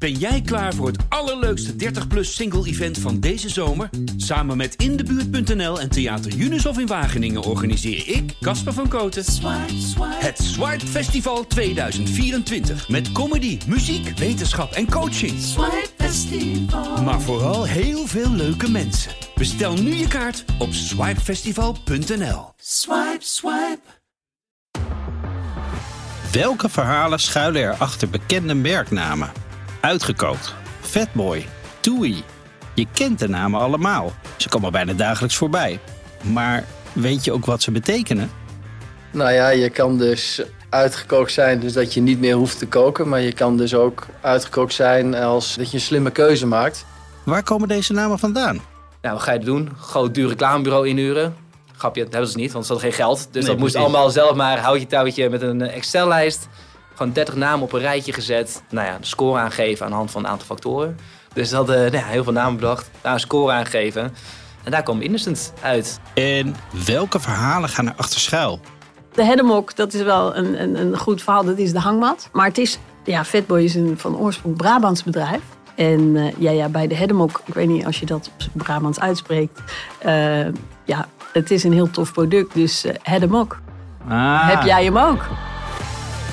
Ben jij klaar voor het allerleukste 30-plus single-event van deze zomer? Samen met Indebuurt.nl en Theater Unisof in Wageningen organiseer ik, Casper van Koten, het Swipe Festival 2024. Met comedy, muziek, wetenschap en coaching. Maar vooral heel veel leuke mensen. Bestel nu je kaart op swipefestival.nl. Swipe, swipe. Welke verhalen schuilen er achter bekende merknamen? Uitgekookt, Fatboy, Toei. Je kent de namen allemaal. Ze komen bijna dagelijks voorbij. Maar weet je ook wat ze betekenen? Nou ja, je kan dus uitgekookt zijn, dus dat je niet meer hoeft te koken. Maar je kan dus ook uitgekookt zijn als dat je een slimme keuze maakt. Waar komen deze namen vandaan? Nou, wat ga je doen? Groot duur reclamebureau inhuren. Grapje, dat hebben ze niet, want ze hadden geen geld. Dus Nee, dat moest allemaal zelf maar houtje touwtje met een Excel-lijst. Gewoon 30 namen op een rijtje gezet. Nou ja, de score aangeven aan de hand van een aantal factoren. Dus ze hadden nou ja, heel veel namen bedacht. Daar een score aangegeven. En daar kwam Innocent uit. En welke verhalen gaan er achter schuil? De Hedemok, dat is wel een, een, een goed verhaal. Dat is de hangmat. Maar het is, ja, Fatboy is een van oorsprong Brabants bedrijf. En eh, ja, ja, bij de Hedemok, ik weet niet als je dat Brabants uitspreekt. eh, ja, het is een heel tof product. Dus eh Hedemok, Ah, heb jij hem ook?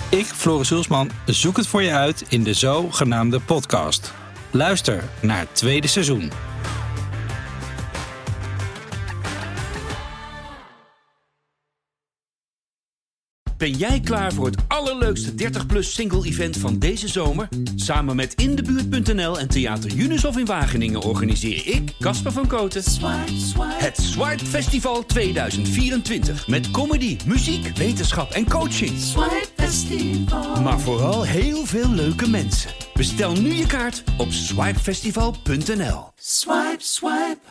Ik, Floris Hulsman, zoek het voor je uit in de zogenaamde podcast. Luister naar het tweede seizoen. Ben jij klaar voor het allerleukste 30-plus single-event van deze zomer? Samen met Indebuurt.nl en Theater Unisof in Wageningen organiseer ik, Casper van Koten, het Swipe Festival 2024. Met comedy, muziek, wetenschap en coaching. Maar vooral heel veel leuke mensen. Bestel nu je kaart op swipefestival.nl. Swipe, swipe.